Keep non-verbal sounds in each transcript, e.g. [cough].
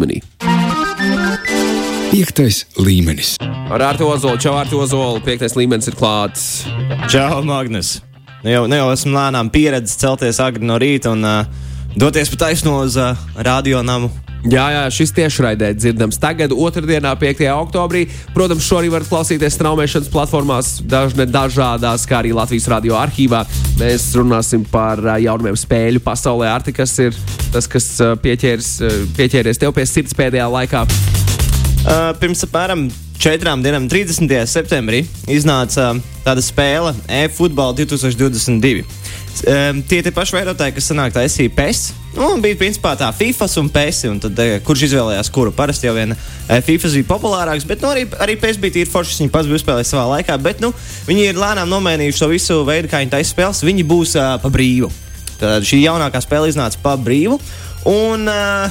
līmenī. Piektais līmenis. Ar Artu Ozolu, Čau, Artu Ozolu, piektais līmenis ir klāts. Čau, Magnus! Nu jau, nu jau esmu lēnām pieredzējis celties agri no rīta un uh, doties pa taisno uz uh, radionamu. Jā, jā, šis tiešraidē dzirdams tagad, otrdienā, 5. oktobrī. Protams, šo arī varat klausīties straumēšanas platformās, dažne dažādās, kā arī Latvijas radio arhīvā. Mēs runāsim par jaunumiem spēļu pasaulē. Arti, kas ir tas, kas pieķēries, pieķēries tev pie sirds pēdējā laikā? Uh, pirms apmēram četrām dienām, 30. septembrī, iznāca tāda spēle e-football 2022. Um, tie ir paši veidotāji, kas sanāk SI PES. Nu, bija principā tā FIFA un PES. Un tad, uh, kurš izvēlējās kuru? Parasti jau viena uh, FIFA bija populārāks, bet nu, arī, arī PES bija tīri foršs. Viņi pats bija uzspēlējis savā laikā, bet nu, viņi ir lēnām nomainījuši to visu veidu, kā viņi taisa spēles. Viņi būs uh, pa brīvu. Tad šī jaunākā spēle iznāca pa brīvu. Un, uh,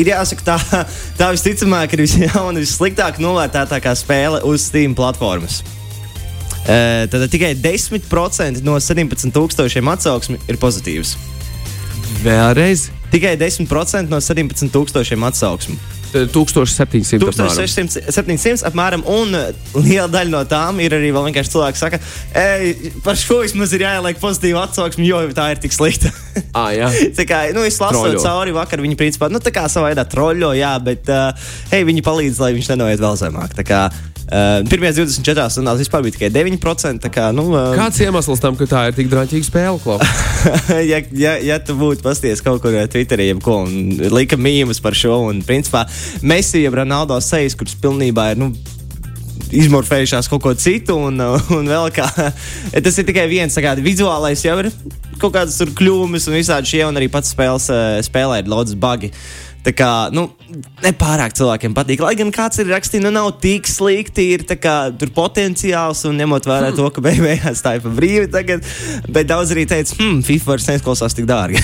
ir jāsaka, tā, [laughs] tā visticamāk ir visjaunākā, vissliktāk novērtētākā spēle uz Steam platformas. Uh, tad tikai 10% no 17,000 atsauksmi ir pozitīvas. Vēlreiz. Tikai 10% no 17,000 atsauksmi. 1700. 1700 apmēram, un liela daļa no tām ir arī vienkārši cilvēki, kas saka, ej, par šo vismaz ir jāieliek pozitīva atsauksme, jo tā ir tik slikta. [laughs] Ah, jā. [laughs] tā kā nu, es lasu Troļo. cauri vakar, viņi principā nu, tā kā savā veidā troļļo, jā, bet uh, hei, viņi palīdz, lai viņš nenoiet vēl zemāk. Tā kā uh, pirmajās 24 stundās vispār bija tikai 9%. Tā kā, nu, uh, Kāds iemesls tam, ka tā ir tik drāmīga spēle? [laughs] Ja, ja, ja tu būtu pasties kaut kur eh, Twitterī, ko, lika mīmēs par šo, un principā Messi, jeb Ronaldo sejas, kurš pilnībā ir. Nu, Izmorfējušās kaut ko citu, un, un vēl kā. [laughs] Tas ir tikai viens, kā vizuālais jau ir kaut kādas tur kļūmes, un visādi šie, un arī pats spēles, eh, spēlē ir daudz bagi. Tā kā, nu, nepārāk cilvēkiem patīk. Lai gan kāds ir rakstījis, nu, nav tik slikti, ir kā, tur potenciāls, un ņemot vērā to, ka tā ir pa brīvi tagad. Bet daudz arī teica, hmm, FIFA vairs neizklausās tik dārgi.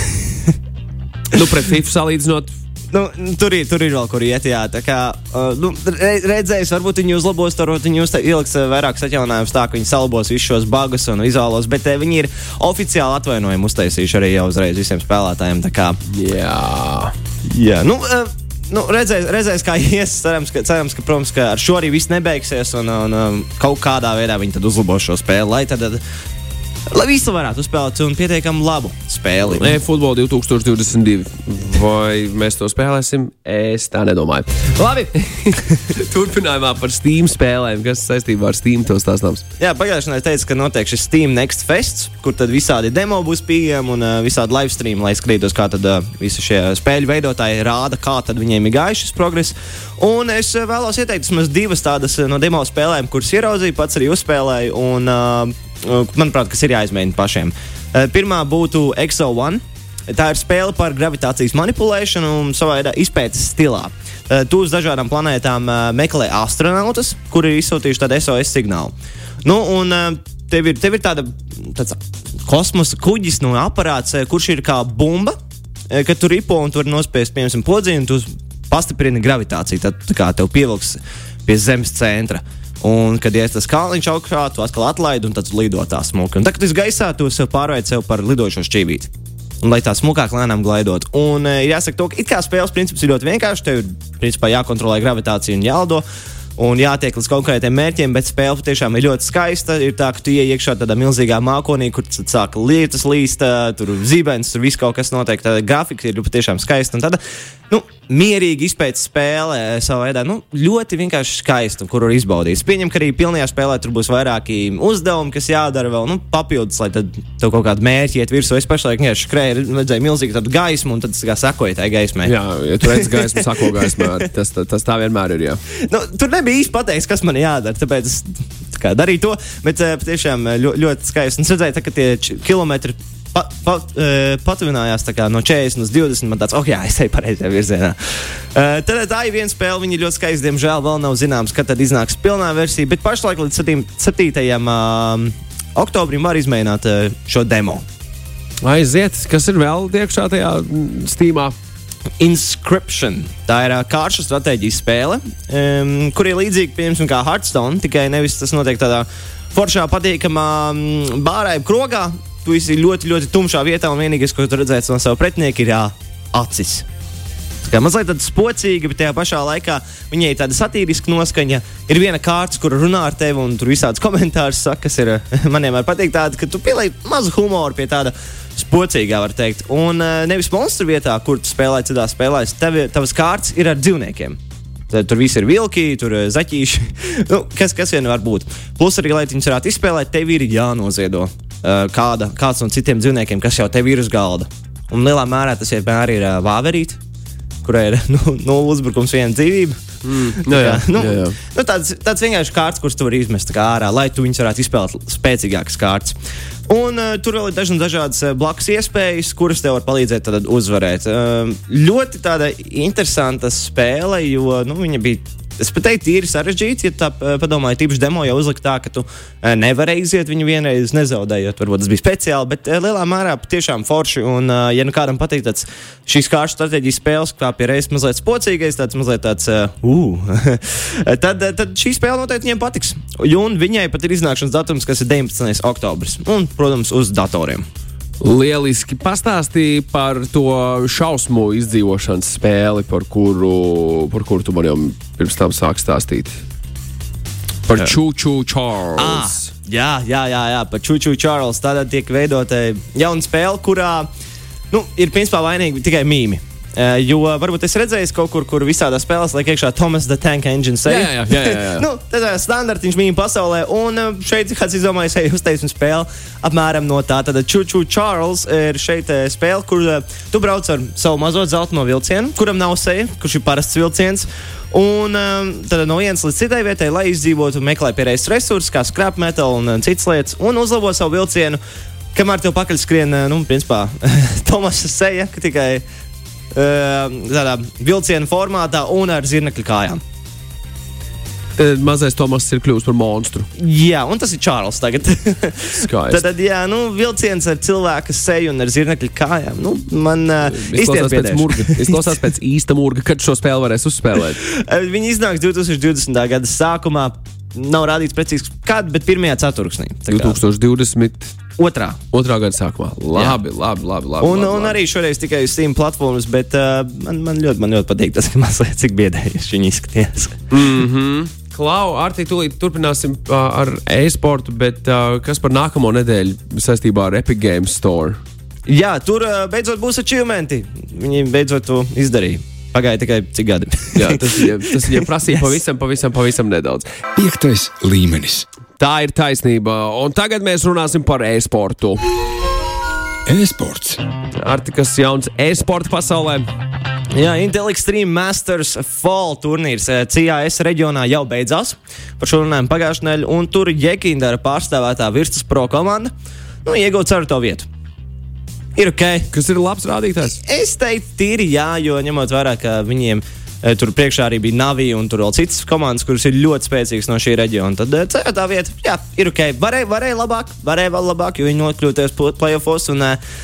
[laughs] nu, pret FIFA salīdzinot, Nu, tur, ir, tur ir vēl kur iet, jā. Tā kā uh, nu, re, redzējis, varbūt viņi uzlabos, varbūt viņi ieliks uh, vairākus atjauninājumus tā, ka viņi salabos visus šos bugus un vizuālos, bet uh, viņi ir oficiāli atvainojumu uztaisījuši arī jau uzreiz visiem spēlētājiem. Tā kā, jā. Jā, nu, uh, nu, redzēs, redzēs, kā ies. Cerams, ka, cerams, ka, protams, ka ar šo arī viss nebeigsies. Un, un um, kaut kādā veidā viņi tad uzlabos šo spēli. Lai, tad, lai visi varētu uzspēlēt un pietiekami labu spēli. E-futbola 2022. Vai mēs to spēlēsim? Es tā nedomāju. Labi. [laughs] Turpinājumā par Steam spēlēm, kas saistībā ar Steam to stāstāms. Jā, pagājušajā nedēļā teica, ka notiek šis Steam Next Fest, kur tad visādi demo būs pieejami un uh, visādi live stream, lai skatītos, kā tad uh, visi šie spēļu veidotāji rāda, kā tad viņiem ir gājis šis progress. Un es uh, vēlos ieteikt vismaz divas tādas no demo spēlēm, kuras ieraudzīju, pats arī uzspēlēju, un, uh, manuprāt, kas ir jāizmēģina pašiem. Uh, pirmā būtu Exo One. Tā ir spēle par gravitācijas manipulēšanu un savā veidā izpētes stilā. Uh, tu uz dažādām planētām uh, meklē astronautus, kuri ir izsūtījuši tādu SOS signālu. Nu, un, uh, tev, ir, tev ir tāda, tāds kosmosa kuģis no aparāts, uh, kurš ir kā bumba, uh, kad tu ripo un tur nospiest, piemēram, podziņu, tu pastiprini gravitāciju. Tad tā kā tev pievilks pie Zemes centra. Un, kad ies tas kāliņš augšā, tu atkal atlaidi un tad lido tā smuki. Un tad, kad esi gaisā, tu sev pārveic sev par lidojošo šķīvīti. Un, lai tā smukāk lēnām glaidot. Un e, jāsaka, to, ka it kā spēles princips ir ļoti vienkāršs. Tev ir principā jākontrolē gravitācija un jālido. Un jātiek līdz konkrētiem mērķiem, bet spēle patiešām ir ļoti skaista. Ir tā, ka tu ienāc iekšā tādā milzīgā mākonī, kur sāk lietas līst, tur zibens, tur viss kaut kas notiek. Tā grafika ir patiešām skaista. Un tāda, nu, mierīgi izpētes spēle savā veidā nu, ļoti vienkārši skaista, kur var izbaudīt. Es pieņemu, ka arī pilnajā spēlē tur būs vairāki uzdevumi, kas jādara vēl nu, papildus, lai tad tev kaut kāda mērķa iet virsū. Es pašlaik vienkārši skrēju, redzēju milzīgu gaismu un tad kā sekoju tai gaismai. Jā, ja tu redz gaismu, sako gaismā, tas, tas, tas tā vienmēr ir. Jā. Nu, tur nebija īsti pateikts, kas man jādara, tāpēc es kā, darīju to. Bet tiešām ļoti, ļoti skaisti. Un es redzēju, tā, ka tie kilometri pa, pa, uh, patuvinājās no 40 līdz 20. Man tāds, oh, jā, es eju pareizajā virzienā. Uh, tad tā ir viena spēle, viņa ļoti skaista. Diemžēl vēl nav zināms, kad tad iznāks pilnā versija, bet pašlaik līdz 7. 7. Uh, oktobrim var izmēģināt uh, šo demo. Aiziet, kas ir vēl iekšā tajā stīmā? Inscription. Tā ir uh, kāršu stratēģijas spēle, um, kur ir līdzīga piemēram kā Hearthstone, tikai nevis tas notiek tādā foršā, patīkamā um, bārā, krogā. Tu esi ļoti, ļoti tumšā vietā, un vienīgais, ko tu redzēsi no sava pretinieka, ir jā, acis. Kā mazliet tāda spocīga, bet tajā pašā laikā viņai ir tāda satiriska noskaņa. Ir viena kārta, kur runā ar tevi, un tur visādas komentārus saka, kas ir man vienmēr patīk, tāda, ka tu pieliec mazu humoru pie tāda spocīgā, var teikt. Un uh, nevis monstru vietā, kur tu spēlē citās spēlēs, tev, tavas kārtas ir ar dzīvniekiem. Tad tur viss ir vilki, tur ir zaķīši. [laughs] nu, kas, kas vien var būt. Plus arī, lai viņus varētu izspēlēt, tev ir jānoziedo kāda, kāds no citiem dzīvniekiem, kas jau tev ir uz galda. Un lielā mērā tas vienmēr ir uh, vāverīte, kurai ir [laughs] nu, nulle uzbrukums, viena dzīvība. Mm, jā, jā, nu, jā, jā. Nu, tāds, tāds vienkārši kārts, kurus tu vari izmest ārā, lai tu viņus varētu izspēlēt spēcīgākas kārtas. Un uh, tur vēl ir dažas dažādas blakus iespējas, kuras tev var palīdzēt uzvarēt. Uh, ļoti tāda interesanta spēle, jo nu, viņa bija Es pat teiktu, tīri sarežģīts, ja tā padomāju, tīpaši demo jau uzlikt tā, ka tu nevari iziet viņu vienreiz nezaudējot. Varbūt tas bija speciāli, bet lielā mērā patiešām forši. Un, ja nu kādam patīk tāds šīs kārtas strateģijas spēles, kā pie reizes mazliet spocīgais, tāds mazliet tāds, uh, [laughs] tad, tad šī spēle noteikti viņiem patiks. Un viņai pat ir iznākšanas datums, kas ir 19. oktobris. Un, protams, uz datoriem. Lieliski pastāstīja par to šausmu izdzīvošanas spēli, par kuru, par kuru tu man jau pirms tam sāki stāstīt. Par Čūču Čārlzu. Ah, jā, jā, jā, jā, par Čūču Čārlzu. Tādā tiek veidota jauna spēle, kurā nu, ir principā vainīgi tikai mīmīgi. Uh, jo varbūt es redzēju kaut kur, kur visādā spēlē liek iekšā Thomas the Tank Engine. Jā, jā, jā. jā, jā. [laughs] nu, tā ir standartiņš mīmīm pasaulē. Un uh, šeit kāds izdomājis, ej, uztaisīt spēli apmēram no tā. Tad Čūču Čārls ir šeit uh, spēle, kur tu brauc ar savu mazo zeltaino vilcienu, kuram nav seja, kurš ir parasts vilciens. Un um, tad no vienas līdz citai vietai, lai izdzīvotu, meklē pierējas resursus, kā scrap metal un citas lietas, un uzlabo savu vilcienu. Kamēr tev pakaļ skrien, nu, principā, [laughs] Tomasa seja, ka tikai tādā vilciena formātā un ar zirnekļa kājām. Mazais Tomas ir kļuvis par monstru. Jā, un tas ir Čārlis. [laughs] Skaisti. tad, jā, nu, vilciens ar cilvēku seju un ar zirnekļa kājām. Nu, man izklausās pēc murga. Izklausās pēc [laughs] īsta murga, kad šo spēli varēs uzspēlēt. Viņi iznāks 2020. gada sākumā. Nav rādīts precīzi, kad, bet 1. ceturksnī. 2020. Otrā. Otrā gada sākumā. Labi, Jā. labi, labi. labi, un, labi, un arī šoreiz tikai uz Steam platformas, bet uh, man, man, ļoti, man ļoti patīk tas, ka mazliet cik biedējuši viņi izskatījās. Mm -hmm. Klau, Arti, tūlīt turpināsim uh, ar e-sportu, bet uh, kas par nākamo nedēļu saistībā ar Epic Games Store? Jā, tur uh, beidzot būs achievementi. Viņi beidzot to izdarīja. Pagāja tikai cik gadi. Jā, tas viņiem [laughs] prasīja yes. pavisam, pavisam, pavisam nedaudz. Piektais līmenis. Tā ir taisnība. Un tagad mēs runāsim par e-sportu. E-sports. Ar kas jauns e-sporta pasaulē? Jā, Intel Extreme Masters Fall turnīrs CAS reģionā jau beidzās. Par šo runājām pagājušajā nedēļā, un tur Jekindara pārstāvētā virsmas pro komanda nu, iegūta ceturto vietu. Ir ok. Kas ir labs rādītājs? Es teiktu, tīri jā, jo ņemot vērā, ka viņiem e, tur priekšā arī bija Navija un tur vēl citas komandas, kuras ir ļoti spēcīgas no šī reģiona. Tad e, ceturtā vieta, jā, ir ok. Varēja, varēja labāk, varēja vēl labāk, jo viņi nokļūties playoffs un uh,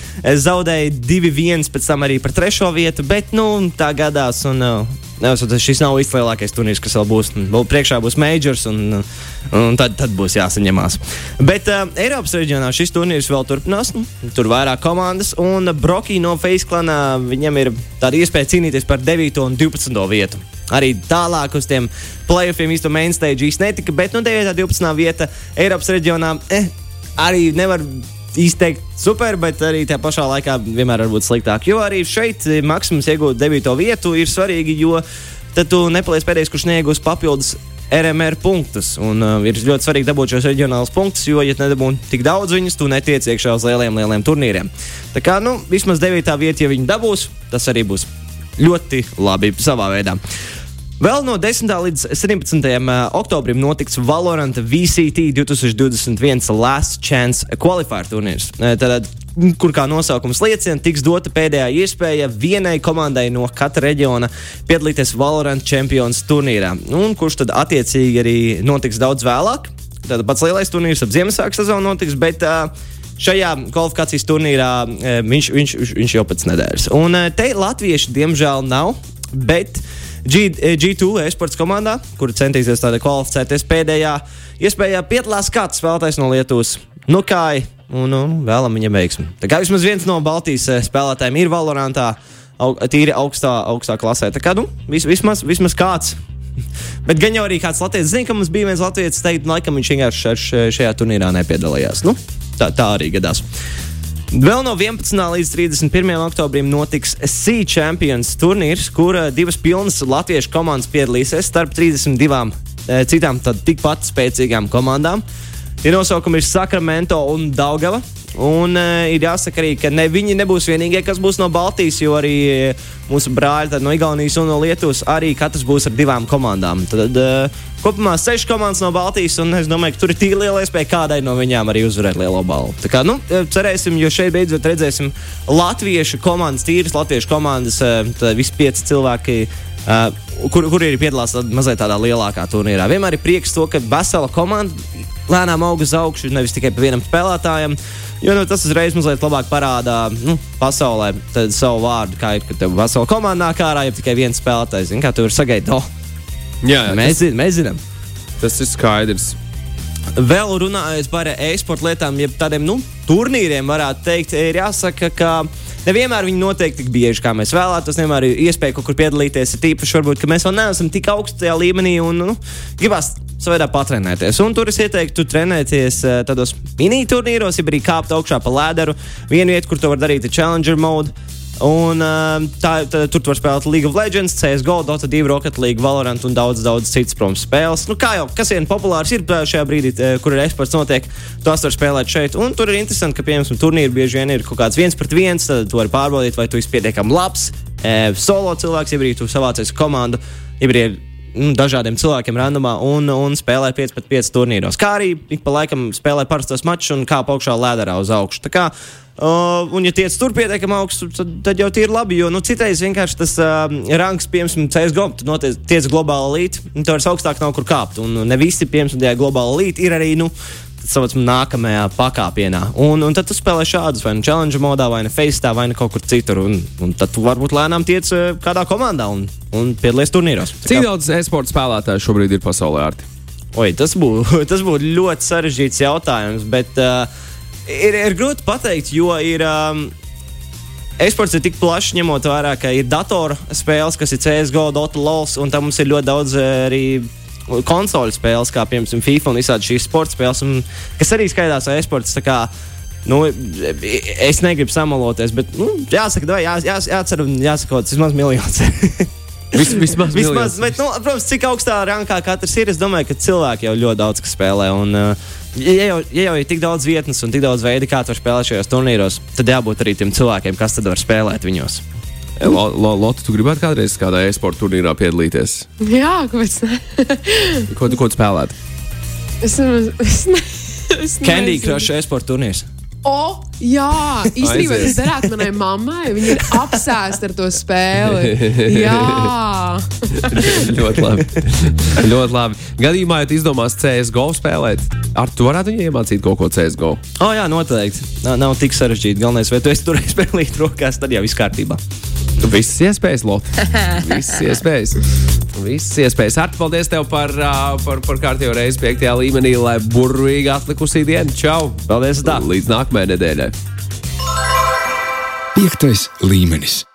zaudēja 2-1 pēc tam arī par trešo vietu, bet nu, tā gadās. Un, uh, Šis nav vislielākais turnīrs, kas vēl būs. Vēl priekšā būs Majors, un, un tad, tad būs jāsaņemās. Bet uh, Eiropas reģionā šis turnīrs vēl turpinās. Nu, tur ir vairāk komandas, un Brokī no Faceklana viņam ir tāda iespēja cīnīties par 9 un 12 vietu. Arī tālāk uz tiem playoffiem īstenībā mainstage īstenībā netika, bet nu, 9. un 12. vieta Eiropas reģionā eh, arī nevar izteikt super, bet arī tajā pašā laikā vienmēr var būt sliktāk. Jo arī šeit maksimums iegūt 9. vietu ir svarīgi, jo tad tu nepaliec pēdējais, kurš neiegūs papildus. RMR punktus. Un, uh, ir ļoti svarīgi dabūt šos reģionālus punktus, jo, ja nedabūji tik daudz viņus, tu netiec iekšā uz lieliem, lieliem turnīriem. Tā kā nu, vismaz 9. vieta, ja viņi dabūs, tas arī būs ļoti labi savā veidā. Vēl no 10. līdz 17. oktobrim notiks Valorant VCT 2021 Last Chance Qualifier turnīrs. Tad, kur kā nosaukums liecina, tiks dota pēdējā iespēja vienai komandai no katra reģiona piedalīties Valorant Champions turnīrā, un kurš tad attiecīgi arī notiks daudz vēlāk. Tad pats lielais turnīrs ap Ziemassvētku sezonu notiks, bet uh, šajā kvalifikācijas turnīrā uh, viņš, viņš, viņš jau pēc nedēļas. Un uh, te latvieši diemžēl nav, bet G, G2 e-sports komandā, kur centīsies kvalificēties pēdējā iespējā, piedalās kāds spēlētājs no Lietuvas. Nu, kā un, un vēlam viņam veiksmi. Tā kā vismaz viens no Baltijas spēlētājiem ir Valorantā, au, tīri augstā, augstā klasē. Tā kā nu, vis, vismaz, vismaz kāds. [laughs] Bet gan jau arī kāds Latvijas zina, ka mums bija viens Latvijas teikt, laikam viņš vienkārši šajā turnīrā nepiedalījās. Nu, tā, tā arī gadās. Vēl no 11. līdz 31. oktobrim notiks Sea Champions turnīrs, kur divas pilnas latviešu komandas piedalīsies starp 32 eh, citām tikpat spēcīgām komandām. Tie nosaukumi ir Sakramento un Daugava. Un uh, ir jāsaka arī, ka ne, viņi nebūs vienīgie, kas būs no Baltijas, jo arī uh, mūsu brāļi no Igaunijas un no Lietuvas arī katrs būs ar divām komandām. Tad uh, kopumā sešas komandas no Baltijas, un es domāju, ka tur ir tīri liela iespēja kādai no viņām arī uzvarēt lielo balvu. Tā kā, nu, cerēsim, jo šeit beidzot redzēsim latviešu komandas, tīras latviešu komandas, visi pieci cilvēki. Uh, kur, kur ir piedalās mazliet tādā lielākā turnīrā. Vienmēr ir prieks to, ka vesela komanda lēnām aug uz augšu, nevis tikai pa vienam spēlētājam. Jo nu, tas uzreiz mazliet labāk parāda nu, pasaulē savu vārdu, kā ir, ka tev vesela komanda nāk ārā, ja tikai viens spēlētājs. Zini, kā tu vari sagaidīt? Oh, jā, jā, mēs, tas, mēs zinām. Tas ir skaidrs. Vēl runājot par e-sporta lietām, jeb tādiem nu, turnīriem, varētu teikt, ir jāsaka, ka nevienmēr viņi notiek tik bieži, kā mēs vēlētos. Nevienmēr ir iespēja kaut kur piedalīties. Ir tīpaši, varbūt, ka mēs vēl neesam tik augstajā līmenī un nu, gribās savā patrenēties. Un tur es ieteiktu trenēties uh, tādos mini-turnīros, ja arī kāpt augšā pa lēderu. Viena vieta, kur to var darīt, ir Challenger mode. Un, uh, tā, tā, tur var spēlēt League of Legends, CSGO, Dota 2, Rocket League, Valorant un daudz, daudz citas, protams, spēles. Nu, kā jau kas vien populārs ir šajā brīdī, kur ir eksports notiek, tos var spēlēt šeit. Un tur ir interesanti, ka, piemēram, turnīri bieži vien ir kaut kāds viens pret viens, tad tu vari pārbaudīt, vai tu esi pietiekami labs, e, solo cilvēks, ja arī tu savācies komandu, ja arī nu, dažādiem cilvēkiem randomā un, un spēlē 5 pret 5 turnīros. Kā arī ik pa laikam spēlē parastos mačus un kāp augšā lēderā uz augšu. Tā kā, Uh, un, ja tiec tur pietiekami augstu, tad, tad jau ir labi. Jo nu, citreiz vienkārši tas uh, rangs, piemēram, CSGO, tu notiec, tiec globāli līdzi, un tur vairs augstāk nav kur kāpt. Un ne visi, piemēram, tajā globāli līdzi ir arī. Nu, savā nākamajā pakāpienā. Un, un tad tu spēlē šādus, vai nu challenge modā, vai nu face, vai nu kaut kur citur. Un, un tad tu varbūt lēnām tiec eh, kādā komandā un, un piedalies turnīros. Cik daudz e-sporta spēlētāju šobrīd ir pasaulē? Arti? Oi, tas [laughs] būtu būt ļoti sarežģīts jautājums, bet uh, ir, ir grūti pateikt, jo ir. Um, Esports ir tik plašs, ņemot vērā, ka ir datorspēles, kas ir CSGO, Dota, LOL, un tam mums ir ļoti daudz arī konsoļu spēles, kā piemēram FIFA un visādi šīs sporta spēles, un, kas arī skaitās e-sports. Nu, es negribu samaloties, bet nu, jāsaka, vai, jā, jā, jācer un jāsaka, tas vismaz miljons. [laughs] Vis, vismaz, vismaz bet, nu, protams, cik augstā rankā katrs ir, es domāju, ka cilvēki jau ļoti daudz spēlē. Un, uh, ja, jau, ja jau ir tik daudz vietnes un tik daudz veidu, kā to spēlēt šajos turnīros, tad jābūt arī tiem cilvēkiem, kas tad var spēlēt viņos. Lotte, tu gribētu kādreiz kādā e-sporta turnīrā piedalīties? Jā, kāpēc ne? ko tu ko spēlēt? Es, es, ne, es Candy Crush e-sporta turnīrs. O, jā, īstenībā tas derētu manai mammai. Viņa ir apsēsta ar to spēli. Jā, [laughs] ļoti labi. ļoti labi. Gadījumā, ja izdomās CSGO spēlēt, ar to varētu viņai iemācīt kaut ko CSGO. O, jā, noteikti. Nav, nav tik sarežģīti. Galvenais, vai tu esi turējis [laughs] spēlēt rokās, tad jau viss kārtībā. Visas [laughs] iespējas, Lotte. [laughs] Visas iespējas. Visas iespējas. Ar paldies tev par, par, par kārtējo reizi piektajā līmenī, lai burvīgi atlikusī diena. Čau! Paldies! Tā. Līdz nākamajai nedēļai. Piektais līmenis.